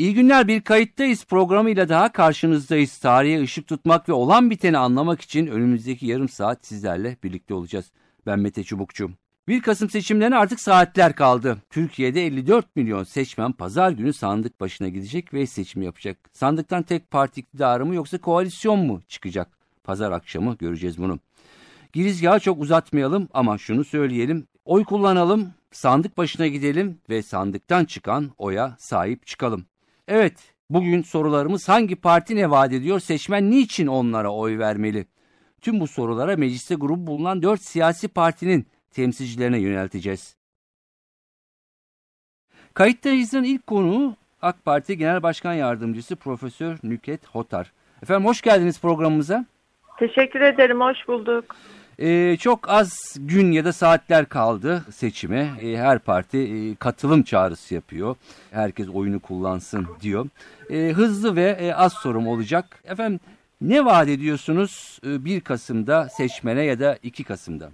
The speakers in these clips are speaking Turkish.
İyi günler bir kayıttayız programıyla daha karşınızdayız. Tarihe ışık tutmak ve olan biteni anlamak için önümüzdeki yarım saat sizlerle birlikte olacağız. Ben Mete Çubukçu. 1 Kasım seçimlerine artık saatler kaldı. Türkiye'de 54 milyon seçmen pazar günü sandık başına gidecek ve seçim yapacak. Sandıktan tek parti iktidarı mı yoksa koalisyon mu çıkacak? Pazar akşamı göreceğiz bunu. Girizgahı çok uzatmayalım ama şunu söyleyelim. Oy kullanalım, sandık başına gidelim ve sandıktan çıkan oya sahip çıkalım. Evet, bugün sorularımız hangi parti ne vaat ediyor, seçmen niçin onlara oy vermeli? Tüm bu sorulara mecliste grubu bulunan dört siyasi partinin temsilcilerine yönelteceğiz. Kayıttayız'ın ilk konuğu AK Parti Genel Başkan Yardımcısı Profesör Nüket Hotar. Efendim hoş geldiniz programımıza. Teşekkür ederim, hoş bulduk. Ee, çok az gün ya da saatler kaldı seçime. Ee, her parti e, katılım çağrısı yapıyor. Herkes oyunu kullansın diyor. Ee, hızlı ve e, az sorum olacak. Efendim ne vaat ediyorsunuz 1 e, Kasım'da seçmene ya da 2 Kasım'da?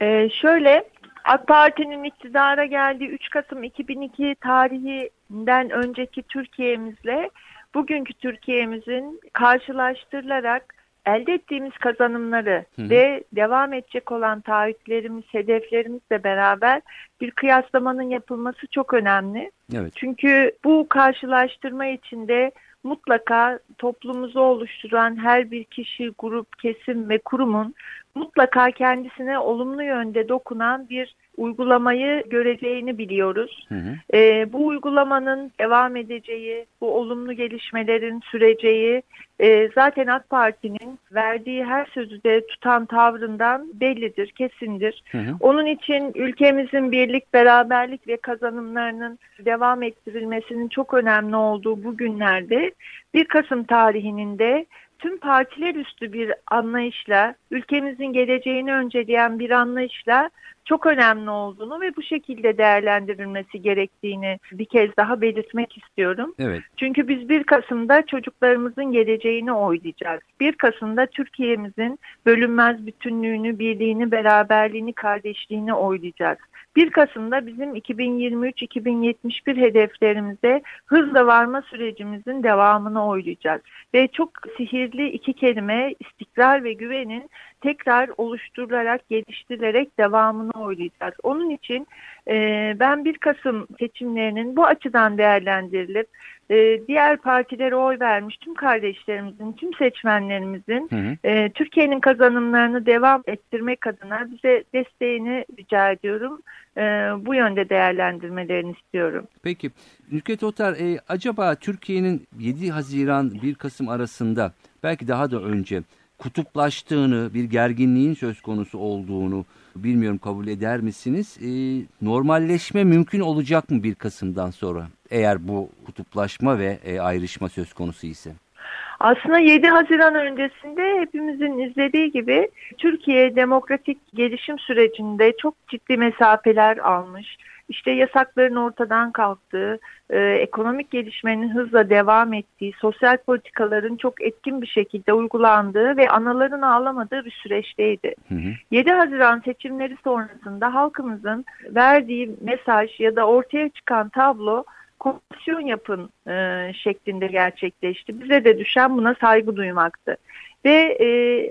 Ee, şöyle AK Parti'nin iktidara geldiği 3 Kasım 2002 tarihinden önceki Türkiye'mizle bugünkü Türkiye'mizin karşılaştırılarak elde ettiğimiz kazanımları Hı. ve devam edecek olan taahhütlerimiz, hedeflerimizle beraber bir kıyaslamanın yapılması çok önemli. Evet. Çünkü bu karşılaştırma içinde mutlaka toplumumuzu oluşturan her bir kişi, grup, kesim ve kurumun mutlaka kendisine olumlu yönde dokunan bir uygulamayı göreceğini biliyoruz. Hı hı. E, bu uygulamanın devam edeceği, bu olumlu gelişmelerin süreceği e, zaten AK Parti'nin verdiği her sözü de tutan tavrından bellidir, kesindir. Hı hı. Onun için ülkemizin birlik, beraberlik ve kazanımlarının devam ettirilmesinin çok önemli olduğu bu günlerde 1 Kasım tarihinin de tüm partiler üstü bir anlayışla, ülkemizin geleceğini önceleyen bir anlayışla çok önemli olduğunu ve bu şekilde değerlendirilmesi gerektiğini bir kez daha belirtmek istiyorum. Evet. Çünkü biz 1 Kasım'da çocuklarımızın geleceğini oylayacağız. 1 Kasım'da Türkiye'mizin bölünmez bütünlüğünü, birliğini, beraberliğini, kardeşliğini oylayacağız. 1 Kasım'da bizim 2023-2071 hedeflerimize hızla varma sürecimizin devamını oylayacağız. Ve çok sihirli iki kelime istikrar ve güvenin tekrar oluşturularak, geliştirilerek devamını oylayacağız. Onun için ben 1 Kasım seçimlerinin bu açıdan değerlendirilip e, diğer partilere oy vermiş tüm kardeşlerimizin, tüm seçmenlerimizin E, Türkiye'nin kazanımlarını devam ettirmek adına bize desteğini rica ediyorum. E, bu yönde değerlendirmelerini istiyorum. Peki Nükhet Otar e, acaba Türkiye'nin 7 Haziran 1 Kasım arasında belki daha da önce kutuplaştığını, bir gerginliğin söz konusu olduğunu bilmiyorum kabul eder misiniz? E, normalleşme mümkün olacak mı 1 Kasım'dan sonra eğer bu kutuplaşma ve e, ayrışma söz konusu ise? Aslında 7 Haziran öncesinde hepimizin izlediği gibi Türkiye demokratik gelişim sürecinde çok ciddi mesafeler almış işte yasakların ortadan kalktığı, e, ekonomik gelişmenin hızla devam ettiği, sosyal politikaların çok etkin bir şekilde uygulandığı ve anaların ağlamadığı bir süreçteydi. Hı hı. 7 Haziran seçimleri sonrasında halkımızın verdiği mesaj ya da ortaya çıkan tablo komisyon yapın e, şeklinde gerçekleşti. Bize de düşen buna saygı duymaktı. Ve e,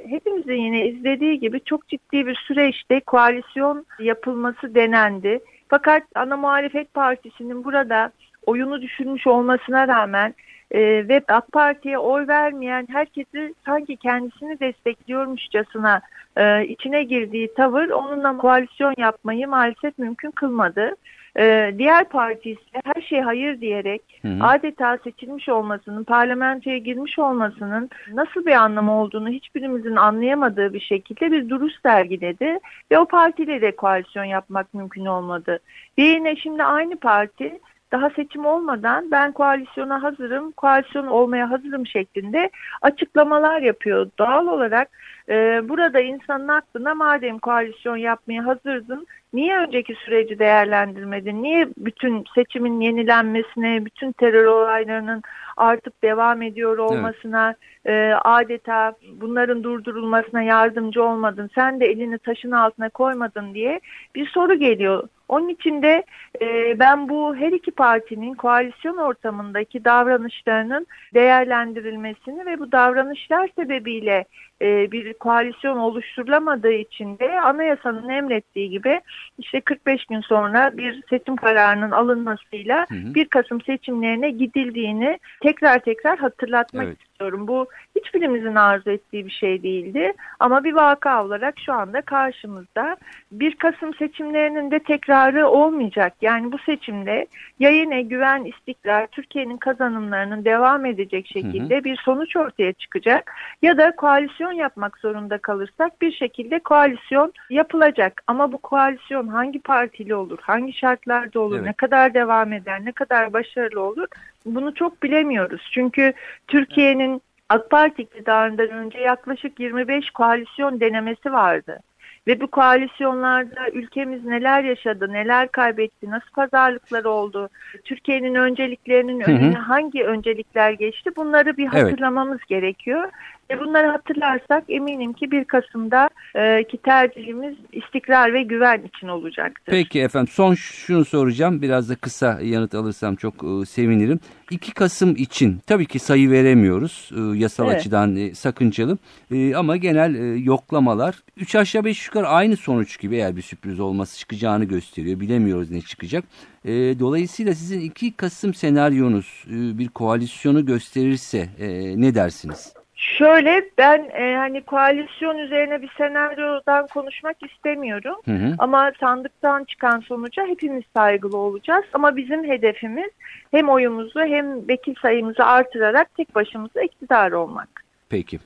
hepimizin yine izlediği gibi çok ciddi bir süreçte koalisyon yapılması denendi. Fakat ana muhalefet partisinin burada oyunu düşünmüş olmasına rağmen e, ve AK Parti'ye oy vermeyen herkesi sanki kendisini destekliyormuşçasına e, içine girdiği tavır onunla koalisyon yapmayı maalesef mümkün kılmadı. Ee, diğer parti ise her şey hayır diyerek hı hı. adeta seçilmiş olmasının, parlamentoya girmiş olmasının nasıl bir anlamı olduğunu hiçbirimizin anlayamadığı bir şekilde bir duruş sergiledi ve o partiyle de koalisyon yapmak mümkün olmadı. Ve yine şimdi aynı parti daha seçim olmadan ben koalisyona hazırım, koalisyon olmaya hazırım şeklinde açıklamalar yapıyor. Doğal olarak e, burada insanın aklına madem koalisyon yapmaya hazırdın Niye önceki süreci değerlendirmedin? Niye bütün seçimin yenilenmesine, bütün terör olaylarının artıp devam ediyor olmasına, evet. e, adeta bunların durdurulmasına yardımcı olmadın? Sen de elini taşın altına koymadın diye bir soru geliyor. Onun için de e, ben bu her iki partinin koalisyon ortamındaki davranışlarının değerlendirilmesini ve bu davranışlar sebebiyle e, bir koalisyon oluşturulamadığı için de anayasanın emrettiği gibi işte 45 gün sonra bir seçim kararının alınmasıyla hı hı. 1 Kasım seçimlerine gidildiğini tekrar tekrar hatırlatmak evet. İstiyorum. Bu hiçbirimizin arzu ettiği bir şey değildi ama bir vaka olarak şu anda karşımızda 1 Kasım seçimlerinin de tekrarı olmayacak. Yani bu seçimde yayına güven, istikrar, Türkiye'nin kazanımlarının devam edecek şekilde hı hı. bir sonuç ortaya çıkacak ya da koalisyon koalisyon yapmak zorunda kalırsak bir şekilde koalisyon yapılacak. Ama bu koalisyon hangi partili olur, hangi şartlarda olur, evet. ne kadar devam eder, ne kadar başarılı olur bunu çok bilemiyoruz. Çünkü Türkiye'nin AK Parti iktidarından önce yaklaşık 25 koalisyon denemesi vardı. Ve bu koalisyonlarda ülkemiz neler yaşadı, neler kaybetti, nasıl pazarlıklar oldu, Türkiye'nin önceliklerinin önüne hangi öncelikler geçti bunları bir hatırlamamız evet. gerekiyor. E bunları hatırlarsak eminim ki 1 Kasım'da e, ki tercihimiz istikrar ve güven için olacaktır. Peki efendim son şunu soracağım biraz da kısa yanıt alırsam çok e, sevinirim. 2 Kasım için tabii ki sayı veremiyoruz e, yasal evet. açıdan e, sakıncalı e, ama genel e, yoklamalar 3 aşağı 5 yukarı aynı sonuç gibi eğer bir sürpriz olması çıkacağını gösteriyor bilemiyoruz ne çıkacak. E, dolayısıyla sizin 2 Kasım senaryonuz e, bir koalisyonu gösterirse e, ne dersiniz? Şöyle ben e, hani koalisyon üzerine bir senaryodan konuşmak istemiyorum. Hı hı. Ama sandıktan çıkan sonuca hepimiz saygılı olacağız. Ama bizim hedefimiz hem oyumuzu hem vekil sayımızı artırarak tek başımıza iktidar olmak. Peki.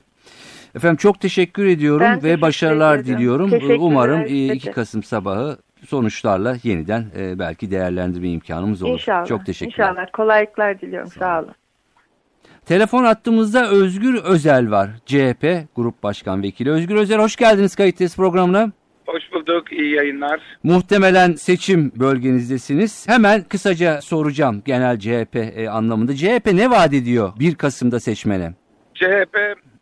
Efendim çok teşekkür ediyorum ben ve teşekkür başarılar ederim. diliyorum. Umarım 2 Kasım sabahı sonuçlarla yeniden e, belki değerlendirme imkanımız olur. İnşallah. Çok teşekkürler. İnşallah. Kolaylıklar diliyorum. Sağ, Sağ olun. Telefon attığımızda Özgür Özel var. CHP Grup Başkan Vekili. Özgür Özel hoş geldiniz kayıt programına. Hoş bulduk. İyi yayınlar. Muhtemelen seçim bölgenizdesiniz. Hemen kısaca soracağım genel CHP e, anlamında. CHP ne vaat ediyor 1 Kasım'da seçmene? CHP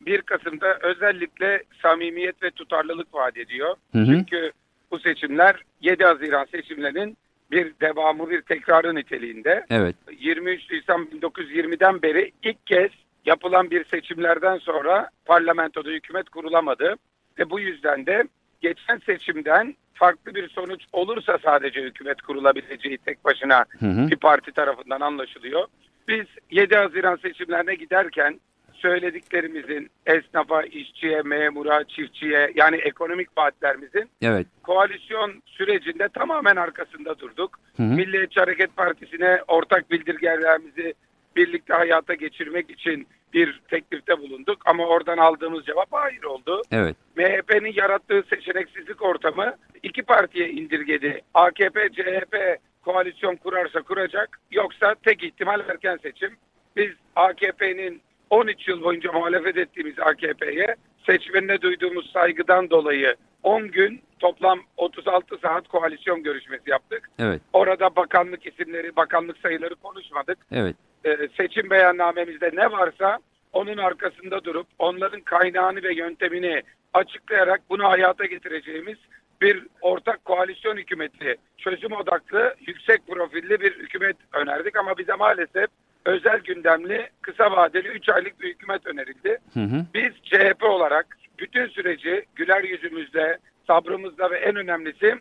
1 Kasım'da özellikle samimiyet ve tutarlılık vaat ediyor. Hı hı. Çünkü bu seçimler 7 Haziran seçimlerinin bir devamı bir tekrarı niteliğinde. Evet. 23 Nisan 1920'den beri ilk kez yapılan bir seçimlerden sonra parlamentoda hükümet kurulamadı. Ve bu yüzden de geçen seçimden farklı bir sonuç olursa sadece hükümet kurulabileceği tek başına hı hı. bir parti tarafından anlaşılıyor. Biz 7 Haziran seçimlerine giderken söylediklerimizin esnafa, işçiye, memura, çiftçiye yani ekonomik vaatlerimizin evet. koalisyon sürecinde tamamen arkasında durduk. Hı hı. Milliyetçi Hareket Partisi'ne ortak bildirgelerimizi birlikte hayata geçirmek için bir teklifte bulunduk ama oradan aldığımız cevap hayır oldu. Evet. MHP'nin yarattığı seçeneksizlik ortamı iki partiye indirgedi. AKP, CHP koalisyon kurarsa kuracak yoksa tek ihtimal erken seçim. Biz AKP'nin 13 yıl boyunca muhalefet ettiğimiz AKP'ye seçmenine duyduğumuz saygıdan dolayı 10 gün toplam 36 saat koalisyon görüşmesi yaptık. Evet. Orada bakanlık isimleri, bakanlık sayıları konuşmadık. Evet. Ee, seçim beyannamemizde ne varsa onun arkasında durup onların kaynağını ve yöntemini açıklayarak bunu hayata getireceğimiz bir ortak koalisyon hükümeti, çözüm odaklı, yüksek profilli bir hükümet önerdik ama bize maalesef özel gündemli kısa vadeli 3 aylık bir hükümet önerildi. Hı hı. Biz CHP olarak bütün süreci güler yüzümüzde, sabrımızda ve en önemlisi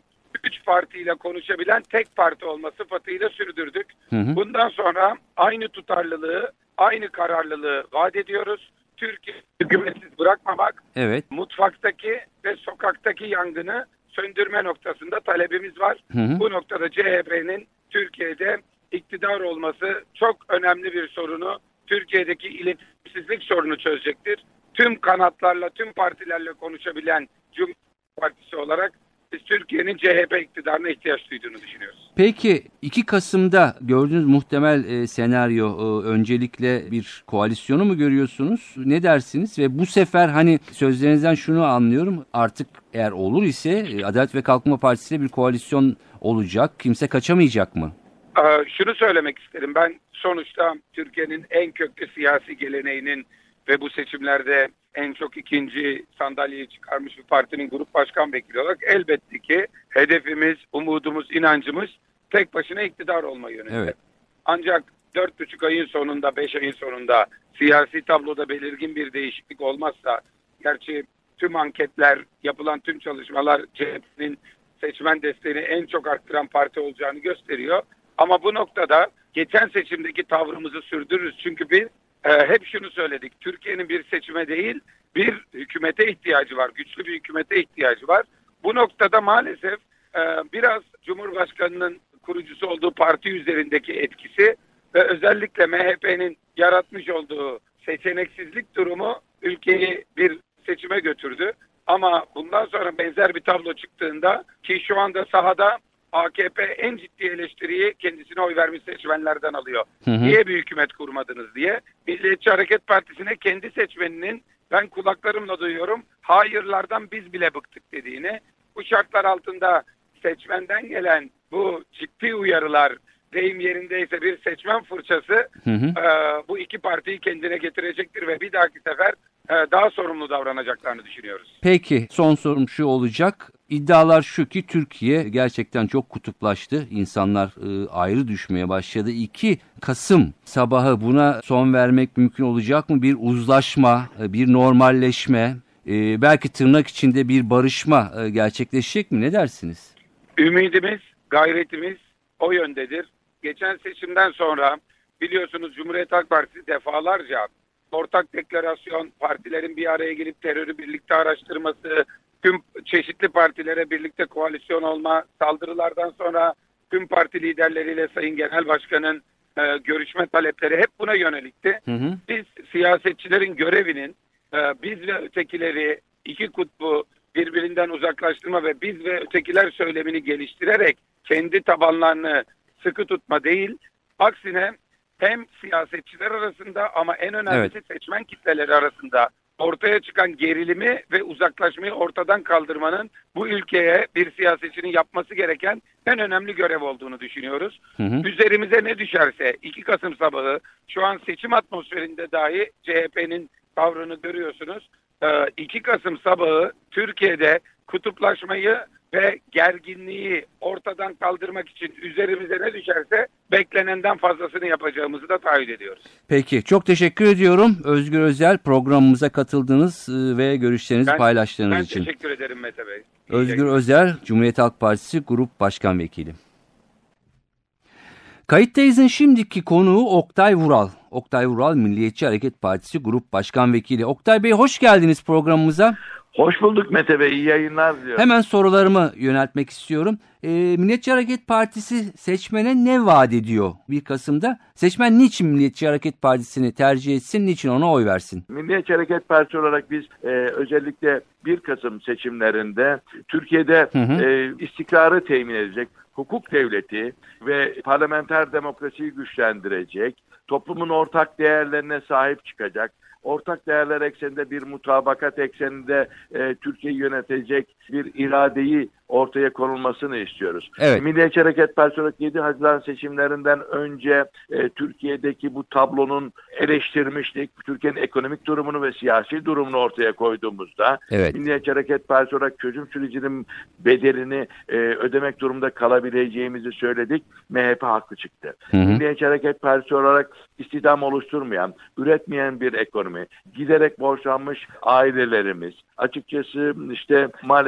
3 partiyle konuşabilen tek parti olma sıfatıyla sürdürdük. Hı hı. Bundan sonra aynı tutarlılığı, aynı kararlılığı vaat ediyoruz. Türkiye hükümetsiz bırakmamak, evet. mutfaktaki ve sokaktaki yangını söndürme noktasında talebimiz var. Hı hı. Bu noktada CHP'nin Türkiye'de iktidar olması çok önemli bir sorunu, Türkiye'deki iletişimsizlik sorunu çözecektir. Tüm kanatlarla, tüm partilerle konuşabilen Cumhuriyet Partisi olarak biz Türkiye'nin CHP iktidarına ihtiyaç duyduğunu düşünüyoruz. Peki 2 Kasım'da gördüğünüz muhtemel e, senaryo e, öncelikle bir koalisyonu mu görüyorsunuz? Ne dersiniz? Ve bu sefer hani sözlerinizden şunu anlıyorum artık eğer olur ise e, Adalet ve Kalkınma Partisi ile bir koalisyon olacak. Kimse kaçamayacak mı? Ee, şunu söylemek isterim. Ben sonuçta Türkiye'nin en köklü siyasi geleneğinin ve bu seçimlerde en çok ikinci sandalyeyi çıkarmış bir partinin grup başkan vekili olarak elbette ki hedefimiz, umudumuz, inancımız tek başına iktidar olma yönünde. Evet. Ancak dört buçuk ayın sonunda, beş ayın sonunda siyasi tabloda belirgin bir değişiklik olmazsa, gerçi tüm anketler, yapılan tüm çalışmalar CHP'nin seçmen desteğini en çok arttıran parti olacağını gösteriyor. Ama bu noktada geçen seçimdeki tavrımızı sürdürürüz. Çünkü biz e, hep şunu söyledik. Türkiye'nin bir seçime değil bir hükümete ihtiyacı var. Güçlü bir hükümete ihtiyacı var. Bu noktada maalesef e, biraz Cumhurbaşkanı'nın kurucusu olduğu parti üzerindeki etkisi ve özellikle MHP'nin yaratmış olduğu seçeneksizlik durumu ülkeyi bir seçime götürdü. Ama bundan sonra benzer bir tablo çıktığında ki şu anda sahada AKP en ciddi eleştiriyi kendisine oy vermiş seçmenlerden alıyor. Hı hı. Niye bir hükümet kurmadınız diye. Milliyetçi Hareket Partisi'ne kendi seçmeninin ben kulaklarımla duyuyorum hayırlardan biz bile bıktık dediğini. Bu şartlar altında seçmenden gelen bu ciddi uyarılar deyim yerindeyse bir seçmen fırçası hı hı. E, bu iki partiyi kendine getirecektir ve bir dahaki sefer e, daha sorumlu davranacaklarını düşünüyoruz. Peki son sorum şu olacak. İddialar şu ki Türkiye gerçekten çok kutuplaştı. İnsanlar e, ayrı düşmeye başladı. 2 Kasım sabahı buna son vermek mümkün olacak mı? Bir uzlaşma, e, bir normalleşme, e, belki tırnak içinde bir barışma e, gerçekleşecek mi? Ne dersiniz? Ümidimiz, gayretimiz o yöndedir. Geçen seçimden sonra biliyorsunuz Cumhuriyet Halk Partisi defalarca ortak deklarasyon, partilerin bir araya gelip terörü birlikte araştırması, tüm çeşitli partilere birlikte koalisyon olma, saldırılardan sonra tüm parti liderleriyle Sayın Genel Başkan'ın e, görüşme talepleri hep buna yönelikti. Hı hı. Biz siyasetçilerin görevinin e, biz ve ötekileri iki kutbu birbirinden uzaklaştırma ve biz ve ötekiler söylemini geliştirerek kendi tabanlarını sıkı tutma değil, aksine hem siyasetçiler arasında ama en önemlisi evet. seçmen kitleleri arasında ortaya çıkan gerilimi ve uzaklaşmayı ortadan kaldırmanın bu ülkeye bir siyasetçinin yapması gereken en önemli görev olduğunu düşünüyoruz. Hı hı. Üzerimize ne düşerse 2 Kasım sabahı şu an seçim atmosferinde dahi CHP'nin tavrını görüyorsunuz. 2 Kasım sabahı Türkiye'de kutuplaşmayı ve gerginliği ortadan kaldırmak için üzerimize ne düşerse beklenenden fazlasını yapacağımızı da taahhüt ediyoruz. Peki çok teşekkür ediyorum Özgür Özel programımıza katıldığınız ıı, ve görüşlerinizi ben, paylaştığınız ben için. Ben teşekkür ederim Mete Bey. İyi Özgür Özel Cumhuriyet Halk Partisi Grup Başkan Vekili. Kayıttayız'ın şimdiki konuğu Oktay Vural. Oktay Vural Milliyetçi Hareket Partisi Grup Başkan Vekili. Oktay Bey hoş geldiniz programımıza. Hoş bulduk Mete Bey, iyi yayınlar diyorum. Hemen sorularımı yöneltmek istiyorum. E, Milliyetçi Hareket Partisi seçmene ne vaat ediyor 1 Kasım'da? Seçmen niçin Milliyetçi Hareket Partisi'ni tercih etsin, niçin ona oy versin? Milliyetçi Hareket Partisi olarak biz e, özellikle 1 Kasım seçimlerinde Türkiye'de hı hı. E, istikrarı temin edecek, hukuk devleti ve parlamenter demokrasiyi güçlendirecek, toplumun ortak değerlerine sahip çıkacak, ortak değerler ekseninde bir mutabakat ekseninde e, Türkiye'yi yönetecek bir iradeyi ortaya konulmasını istiyoruz. Evet. Milliyetçi Hareket Partisi olarak 7 Haziran seçimlerinden önce e, Türkiye'deki bu tablonun eleştirmiştik. Türkiye'nin ekonomik durumunu ve siyasi durumunu ortaya koyduğumuzda evet. Milliyetçi Hareket Partisi olarak çözüm sürecinin bedelini e, ödemek durumunda kalabileceğimizi söyledik. MHP haklı çıktı. Hı hı. Milliyetçi Hareket Partisi olarak istihdam oluşturmayan, üretmeyen bir ekonomi, giderek borçlanmış ailelerimiz, açıkçası işte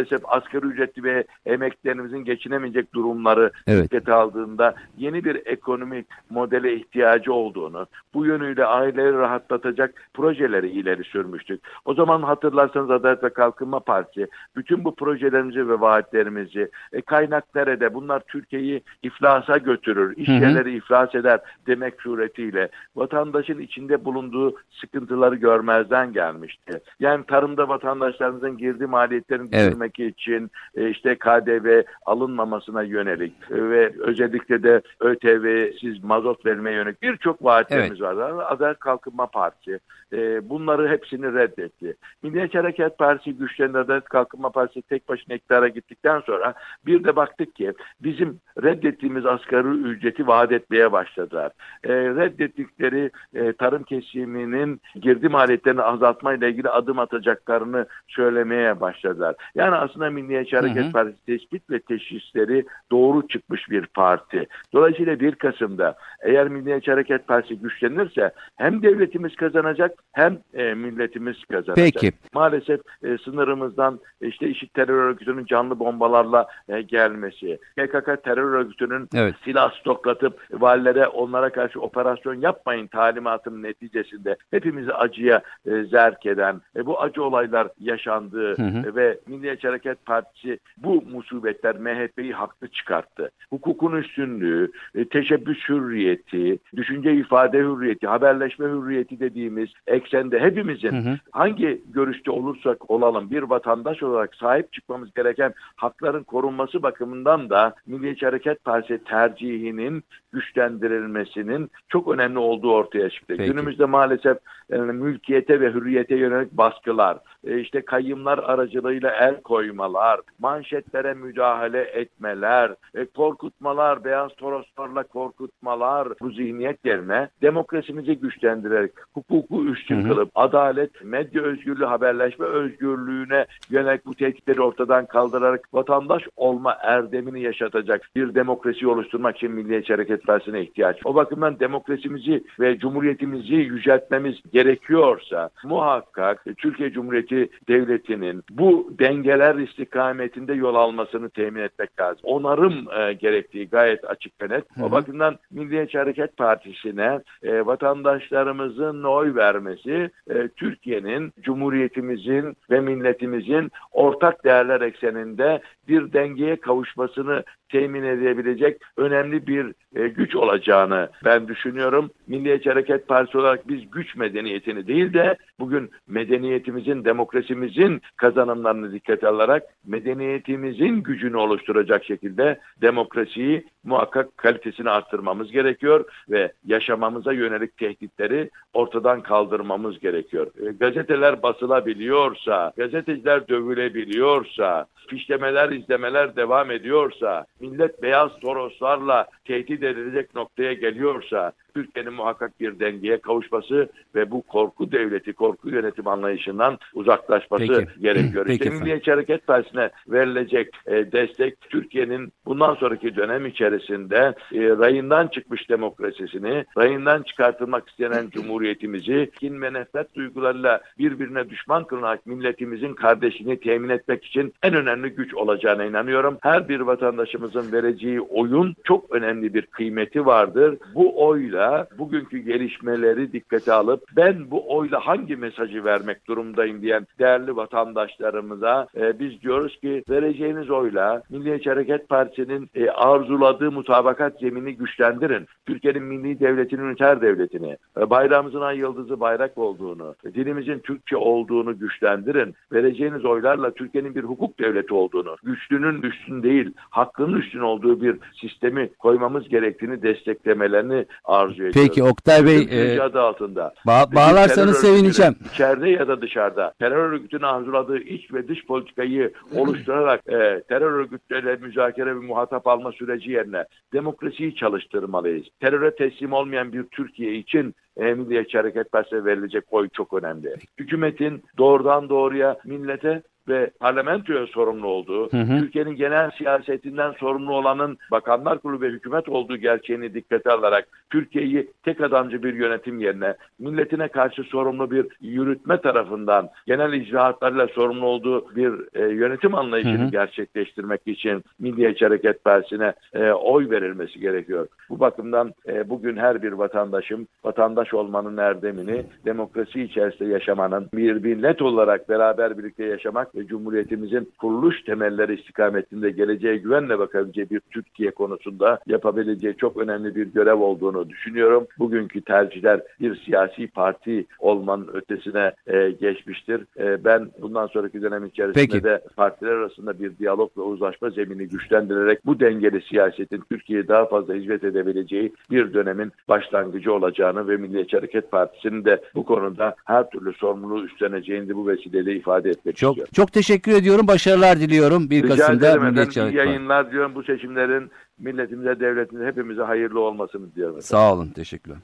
maalesef asgari ücretli ve emeklerimizin geçinemeyecek durumları evet. dikkate aldığında yeni bir ekonomik modele ihtiyacı olduğunu, bu yönüyle aileleri rahatlatacak projeleri ileri sürmüştük. O zaman hatırlarsanız Adalet ve Kalkınma Partisi bütün bu projelerimizi ve vaatlerimizi e, kaynak nerede bunlar Türkiye'yi iflasa götürür, iş yerleri iflas eder demek suretiyle vatandaşın içinde bulunduğu sıkıntıları görmezden gelmişti. Yani tarımda vatandaşlarımızın girdi maliyetlerini evet. düşürmek için, e, işte KDV alınmamasına yönelik ve özellikle de ÖTV'siz mazot vermeye yönelik birçok vaatlerimiz evet. var. Adalet Kalkınma Partisi e, bunları hepsini reddetti. Milliyetçi Hareket Partisi güçlendi Adalet Kalkınma Partisi tek başına iktidara gittikten sonra bir de baktık ki bizim reddettiğimiz asgari ücreti vaat etmeye başladılar. E, reddettikleri e, tarım kesiminin girdi maliyetlerini azaltmayla ilgili adım atacaklarını söylemeye başladılar. Yani aslında Milliyetçi Hareket hı hı. Partisi tespit ve teşhisleri doğru çıkmış bir parti. Dolayısıyla 1 Kasım'da eğer Milliyetçi Hareket Partisi güçlenirse hem devletimiz kazanacak hem e, milletimiz kazanacak. Peki. Maalesef e, sınırımızdan işte IŞİD terör örgütünün canlı bombalarla e, gelmesi, PKK terör örgütünün evet. silah stoklatıp valilere onlara karşı operasyon yapmayın talimatının neticesinde hepimizi acıya e, zerk eden e, bu acı olaylar yaşandığı hı hı. ve Milliyetçi Hareket Partisi bu musibetler MHP'yi haklı çıkarttı. Hukukun üstünlüğü, e, teşebbüs hürriyeti, düşünce ifade hürriyeti, haberleşme hürriyeti dediğimiz eksende hepimizin hı hı. hangi görüşte olursak olalım bir vatandaş olarak sahip çıkmamız gereken hakların korunması bakımından da Milliyetçi Hareket Partisi tercihinin güçlendirilmesinin çok önemli olduğu ortaya çıktı. Peki. Günümüzde maalesef yani mülkiyete ve hürriyete yönelik baskılar, e, işte kayyımlar aracılığıyla el koymalar, manşetlere müdahale etmeler, e, korkutmalar, beyaz toroslarla korkutmalar bu zihniyet yerine demokrasimizi güçlendirerek, hukuku üstün kılıp, adalet, medya özgürlüğü, haberleşme özgürlüğüne yönelik bu tehditleri ortadan kaldırarak vatandaş olma erdemini yaşatacak bir demokrasi oluşturmak için Milliyetçi Hareket Partisi'ne ihtiyaç. O bakımdan demokrasimizi ve cumhuriyetimizi yüceltmemiz gerekiyorsa muhakkak Türkiye Cumhuriyeti Devleti'nin bu dengeler istikametinde yol almasını temin etmek lazım. Onarım e, gerektiği gayet açık ve net. O bakımdan Milliyetçi Hareket Partisi'ne e, vatandaşlarımızın oy vermesi e, Türkiye'nin, Cumhuriyetimizin ve milletimizin ortak değerler ekseninde bir dengeye kavuşmasını temin edebilecek önemli bir e, güç olacağını ben düşünüyorum. Milliyetçi Hareket Partisi olarak biz güç medeniyetini değil de bugün medeniyetimizin, demokrasimizin kazanımlarını dikkate alarak medeniyetimizin gücünü oluşturacak şekilde demokrasiyi muhakkak kalitesini arttırmamız gerekiyor ve yaşamamıza yönelik tehditleri ortadan kaldırmamız gerekiyor. E, gazeteler basılabiliyorsa, gazeteciler dövülebiliyorsa, fişlemeler, izlemeler devam ediyorsa, millet beyaz toroslarla tehdit edilecek noktaya geliyorsa, Türkiye'nin muhakkak bir dengeye kavuşması ve bu korku devleti, korku yönetim anlayışından uzaklaşması Peki. gerekiyor. Peki işte Milliyetçi Hareket Partisi'ne verilecek e, destek Türkiye'nin bundan sonraki dönem içerisinde e, rayından çıkmış demokrasisini, rayından çıkartılmak istenen cumhuriyetimizi kin ve nefret duygularıyla birbirine düşman kılınarak milletimizin kardeşini temin etmek için en önemli güç olacağına inanıyorum. Her bir vatandaşımızın vereceği oyun çok önemli bir kıymeti vardır. Bu oyla bugünkü gelişmeleri dikkate alıp ben bu oyla hangi mesajı vermek durumdayım diyen değerli vatandaşlarımıza e, biz diyoruz ki vereceğiniz oyla Milliyetçi Hareket Partisi'nin e, arzuladığı mutabakat zemini güçlendirin. Türkiye'nin milli devletinin üniter devletini, e, bayrağımızın ay yıldızı bayrak olduğunu, e, dilimizin Türkçe olduğunu güçlendirin. Vereceğiniz oylarla Türkiye'nin bir hukuk devleti olduğunu, güçlünün üstün değil, hakkının üstün olduğu bir sistemi koymamız gerektiğini desteklemelerini arzu ediyoruz. Peki Oktay Bey e, adı altında. Ba bağlarsanız sevineceğim. İçeride ya da dışarıda terör örgütünün arzuladığı iç ve dış politikayı oluşturarak e, terör örgütleriyle müzakere ve muhatap alma süreci yerine demokrasiyi çalıştırmalıyız. Teröre teslim olmayan bir Türkiye için e, Milliyetçi Hareket Partisi'ne verilecek oy çok önemli. Hükümetin doğrudan doğruya millete ve parlamentoya sorumlu olduğu, Türkiye'nin genel siyasetinden sorumlu olanın Bakanlar Kurulu ve hükümet olduğu gerçeğini dikkate alarak Türkiye'yi tek adamcı bir yönetim yerine milletine karşı sorumlu bir yürütme tarafından genel icraatlarıyla sorumlu olduğu bir e, yönetim anlayışını hı hı. gerçekleştirmek için Milliyetçi Hareket Partisi'ne e, oy verilmesi gerekiyor. Bu bakımdan e, bugün her bir vatandaşım vatandaş olmanın erdemini, demokrasi içerisinde yaşamanın, bir millet olarak beraber birlikte yaşamak ve Cumhuriyetimizin kuruluş temelleri istikametinde geleceğe güvenle bakabileceği bir Türkiye konusunda yapabileceği çok önemli bir görev olduğunu düşünüyorum. Bugünkü tercihler bir siyasi parti olmanın ötesine e, geçmiştir. E, ben bundan sonraki dönem içerisinde Peki. de partiler arasında bir diyalog ve uzlaşma zemini güçlendirerek bu dengeli siyasetin Türkiye'ye daha fazla hizmet edebileceği bir dönemin başlangıcı olacağını ve Milliyetçi Hareket Partisi'nin de bu konuda her türlü sorumluluğu üstleneceğini bu vesileyle ifade etmek çok, istiyorum. Çok teşekkür ediyorum. Başarılar diliyorum. Bir Rica Kasım'da Hareket Partisi. yayınlar diyorum bu seçimlerin milletimize, devletimize, hepimize hayırlı olmasını diyorum. Efendim. Sağ olun. Teşekkürler.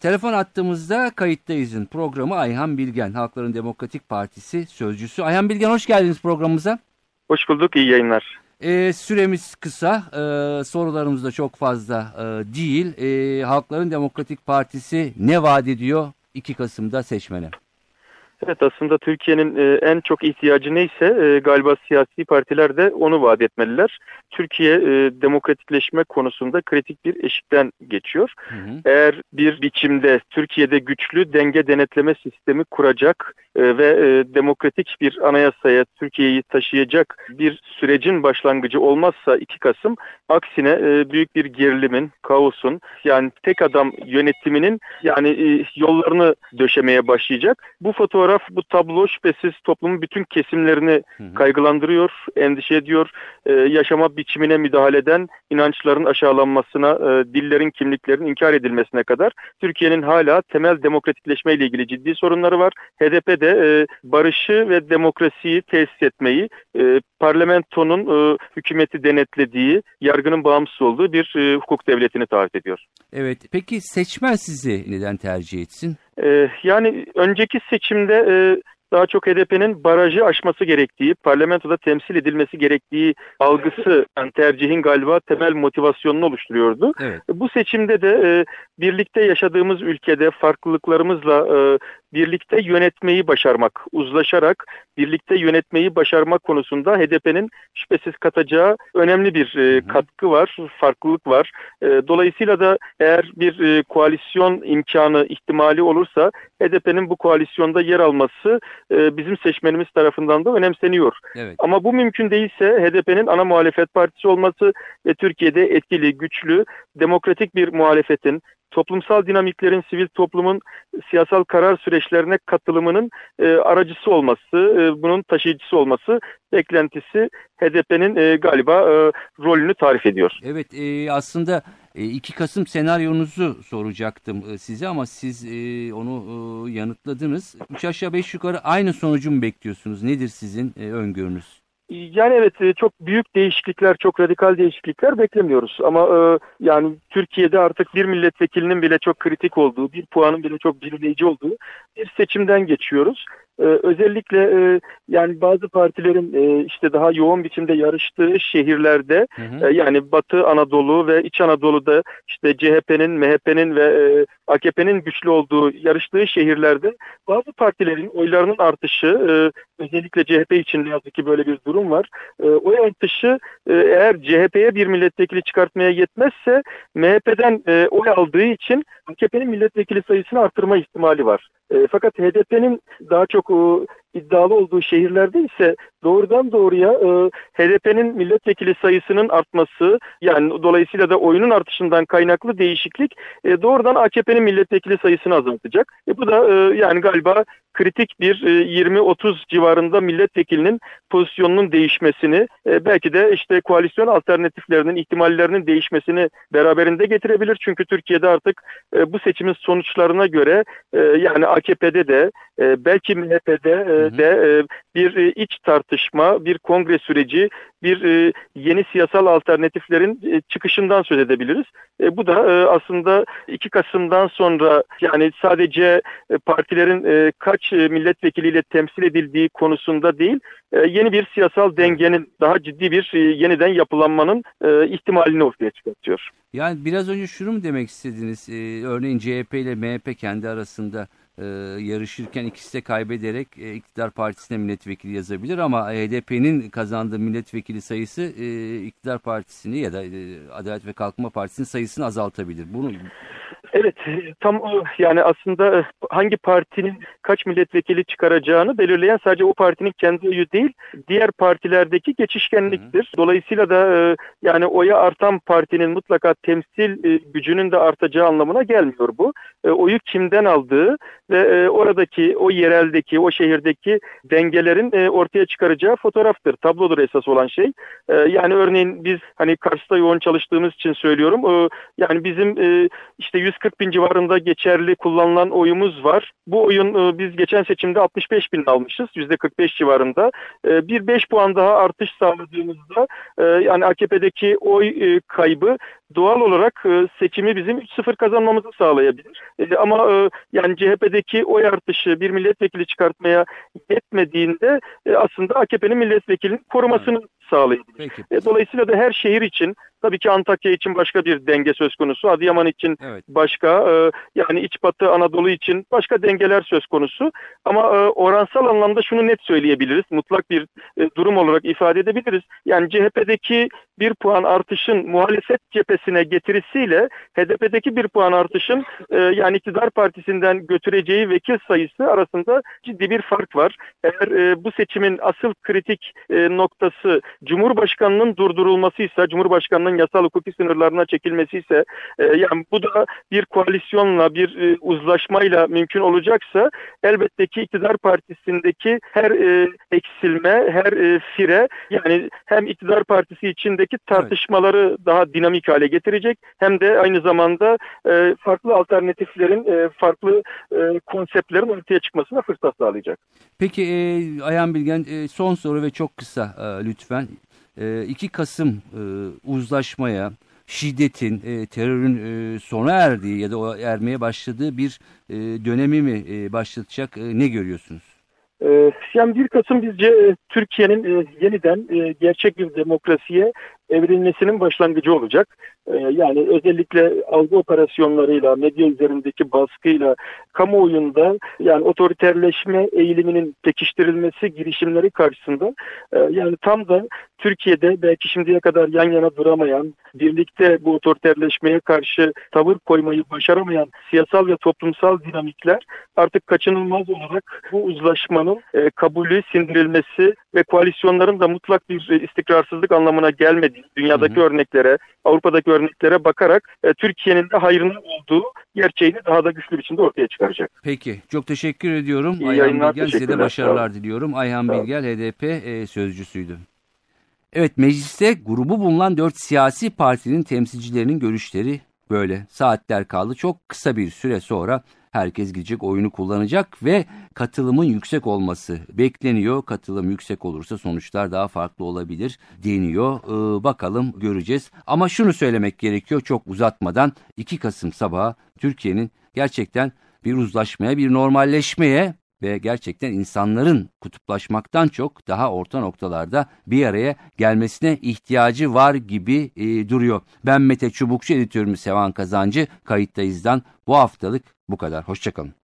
Telefon attığımızda kayıttayızın programı Ayhan Bilgen, Halkların Demokratik Partisi sözcüsü. Ayhan Bilgen hoş geldiniz programımıza. Hoş bulduk, iyi yayınlar. Ee, süremiz kısa, ee, sorularımız da çok fazla e, değil. E, Halkların Demokratik Partisi ne vaat ediyor 2 Kasım'da seçmene? Evet aslında Türkiye'nin e, en çok ihtiyacı neyse e, galiba siyasi partiler de onu vaat etmeliler. Türkiye e, demokratikleşme konusunda kritik bir eşikten geçiyor. Hı hı. Eğer bir biçimde Türkiye'de güçlü denge denetleme sistemi kuracak ve e, demokratik bir anayasaya Türkiye'yi taşıyacak bir sürecin başlangıcı olmazsa 2 Kasım aksine e, büyük bir gerilimin, kaosun yani tek adam yönetiminin yani e, yollarını döşemeye başlayacak. Bu fotoğraf, bu tablo şüphesiz toplumun bütün kesimlerini kaygılandırıyor, endişe ediyor. Yaşama biçimine müdahaleden inançların aşağılanmasına, dillerin, kimliklerin inkar edilmesine kadar Türkiye'nin hala temel demokratikleşme ile ilgili ciddi sorunları var. HDP de e, barışı ve demokrasiyi tesis etmeyi, e, parlamentonun e, hükümeti denetlediği, yargının bağımsız olduğu bir e, hukuk devletini tarif ediyor. Evet, peki seçmen sizi neden tercih etsin? E, yani önceki seçimde e, daha çok HDP'nin barajı aşması gerektiği, parlamentoda temsil edilmesi gerektiği algısı yani tercihin galiba temel motivasyonunu oluşturuyordu. Evet. Bu seçimde de e, birlikte yaşadığımız ülkede farklılıklarımızla e, birlikte yönetmeyi başarmak, uzlaşarak birlikte yönetmeyi başarmak konusunda HDP'nin şüphesiz katacağı önemli bir e, katkı var, farklılık var. E, dolayısıyla da eğer bir e, koalisyon imkanı, ihtimali olursa HDP'nin bu koalisyonda yer alması e, bizim seçmenimiz tarafından da önemseniyor. Evet. Ama bu mümkün değilse HDP'nin ana muhalefet partisi olması ve Türkiye'de etkili, güçlü, demokratik bir muhalefetin toplumsal dinamiklerin sivil toplumun siyasal karar süreçlerine katılımının e, aracısı olması, e, bunun taşıyıcısı olması beklentisi HDP'nin e, galiba e, rolünü tarif ediyor. Evet e, aslında e, 2 Kasım senaryonuzu soracaktım e, size ama siz e, onu e, yanıtladınız. 3 aşağı 5 yukarı aynı sonucu mu bekliyorsunuz? Nedir sizin e, öngörünüz? Yani evet e, çok büyük değişiklikler, çok radikal değişiklikler beklemiyoruz. Ama e, yani Türkiye'de artık bir milletvekilinin bile çok kritik olduğu, bir puanın bile çok belirleyici olduğu bir seçimden geçiyoruz. Ee, özellikle e, yani bazı partilerin e, işte daha yoğun biçimde yarıştığı şehirlerde hı hı. E, yani Batı Anadolu ve İç Anadolu'da işte CHP'nin, MHP'nin ve e, AKP'nin güçlü olduğu yarıştığı şehirlerde bazı partilerin oylarının artışı e, özellikle CHP için ne yazık ki böyle bir durum var. E, oy artışı e, eğer CHP'ye bir milletvekili çıkartmaya yetmezse MHP'den e, oy aldığı için AKP'nin milletvekili sayısını artırma ihtimali var. E, fakat HDP'nin daha çok e, iddialı olduğu şehirlerde ise doğrudan doğruya e, HDP'nin milletvekili sayısının artması yani dolayısıyla da oyunun artışından kaynaklı değişiklik e, doğrudan AKP'nin milletvekili sayısını azaltacak. E, bu da e, yani galiba kritik bir e, 20-30 civarında milletvekilinin pozisyonunun değişmesini e, belki de işte koalisyon alternatiflerinin ihtimallerinin değişmesini beraberinde getirebilir. Çünkü Türkiye'de artık e, bu seçimin sonuçlarına göre e, yani AKP'de de e, belki MHP'de e, de e, bir e, iç tartışma, bir kongre süreci, bir e, yeni siyasal alternatiflerin e, çıkışından söz edebiliriz. E, bu da e, aslında 2 Kasım'dan sonra yani sadece e, partilerin e, kaç e, milletvekiliyle temsil edildiği konusunda değil, e, yeni bir siyasal dengenin daha ciddi bir e, yeniden yapılanmanın ihtimalini ortaya çıkartıyor. Yani biraz önce şunu mu demek istediniz? Örneğin CHP ile MHP kendi arasında e, yarışırken ikisi de kaybederek e, iktidar partisine milletvekili yazabilir ama HDP'nin kazandığı milletvekili sayısı e, iktidar partisini ya da e, Adalet ve Kalkınma Partisi'nin sayısını azaltabilir. Bunu Evet tam o yani aslında e, hangi partinin kaç milletvekili çıkaracağını belirleyen sadece o partinin kendi oyu değil diğer partilerdeki geçişkenliktir. Dolayısıyla da e, yani oya artan partinin mutlaka temsil e, gücünün de artacağı anlamına gelmiyor bu. Oyu kimden aldığı ve oradaki o yereldeki o şehirdeki dengelerin ortaya çıkaracağı fotoğraftır. Tablodur esas olan şey. Yani örneğin biz hani Kars'ta yoğun çalıştığımız için söylüyorum. Yani bizim işte 140 bin civarında geçerli kullanılan oyumuz var. Bu oyun e, biz geçen seçimde 65 bin almışız. %45 civarında. E, bir 5 puan daha artış sağladığımızda e, yani AKP'deki oy kaybı doğal olarak seçimi bizim 3-0 kazanmamızı sağlayabilir. Ama yani CHP'deki oy artışı bir milletvekili çıkartmaya yetmediğinde aslında AKP'nin milletvekilinin korumasını sağlayabilir. Peki. Dolayısıyla da her şehir için tabii ki Antakya için başka bir denge söz konusu. Adıyaman için evet. başka yani iç batı Anadolu için başka dengeler söz konusu. Ama oransal anlamda şunu net söyleyebiliriz. Mutlak bir durum olarak ifade edebiliriz. Yani CHP'deki bir puan artışın muhalefet cephesine getirisiyle HDP'deki bir puan artışın yani iktidar partisinden götüreceği vekil sayısı arasında ciddi bir fark var. Eğer bu seçimin asıl kritik noktası Cumhurbaşkanının durdurulmasıysa, Cumhurbaşkanının yasal hukuki sınırlarına çekilmesiyse, e, yani bu da bir koalisyonla, bir e, uzlaşmayla mümkün olacaksa elbette ki iktidar partisindeki her e, eksilme, her e, fire yani hem iktidar partisi içindeki tartışmaları evet. daha dinamik hale getirecek hem de aynı zamanda e, farklı alternatiflerin, e, farklı e, konseptlerin ortaya çıkmasına fırsat sağlayacak. Peki e, Ayhan Bilgen e, son soru ve çok kısa e, lütfen. 2 ee, Kasım e, uzlaşmaya, şiddetin, e, terörün e, sona erdiği ya da o ermeye başladığı bir dönemi mi başlatacak ne görüyorsunuz? Ee, yani 1 Kasım bizce Türkiye'nin yeniden gerçek bir demokrasiye evrilmesinin başlangıcı olacak. Ee, yani özellikle algı operasyonlarıyla, medya üzerindeki baskıyla, kamuoyunda yani otoriterleşme eğiliminin pekiştirilmesi girişimleri karşısında e, yani tam da Türkiye'de belki şimdiye kadar yan yana duramayan, birlikte bu otoriterleşmeye karşı tavır koymayı başaramayan siyasal ve toplumsal dinamikler artık kaçınılmaz olarak bu uzlaşmanın e, kabulü, sindirilmesi ve koalisyonların da mutlak bir istikrarsızlık anlamına gelmediği, dünyadaki hı hı. örneklere, Avrupa'daki örneklere bakarak e, Türkiye'nin de hayrına olduğu gerçeğini daha da güçlü biçimde ortaya çıkaracak. Peki. Çok teşekkür ediyorum. İyi Ayhan Bilgel size de başarılar diliyorum. Ayhan Bilgel HDP e, sözcüsüydü. Evet mecliste grubu bulunan dört siyasi partinin temsilcilerinin görüşleri böyle. Saatler kaldı. Çok kısa bir süre sonra herkes gidecek oyunu kullanacak ve katılımın yüksek olması bekleniyor. Katılım yüksek olursa sonuçlar daha farklı olabilir deniyor. Ee, bakalım göreceğiz. Ama şunu söylemek gerekiyor çok uzatmadan 2 Kasım sabahı Türkiye'nin gerçekten bir uzlaşmaya, bir normalleşmeye ve gerçekten insanların kutuplaşmaktan çok daha orta noktalarda bir araya gelmesine ihtiyacı var gibi e, duruyor. Ben Mete Çubukçu editörümüz Sevan Kazancı kayıttayızdan bu haftalık bu kadar. Hoşçakalın.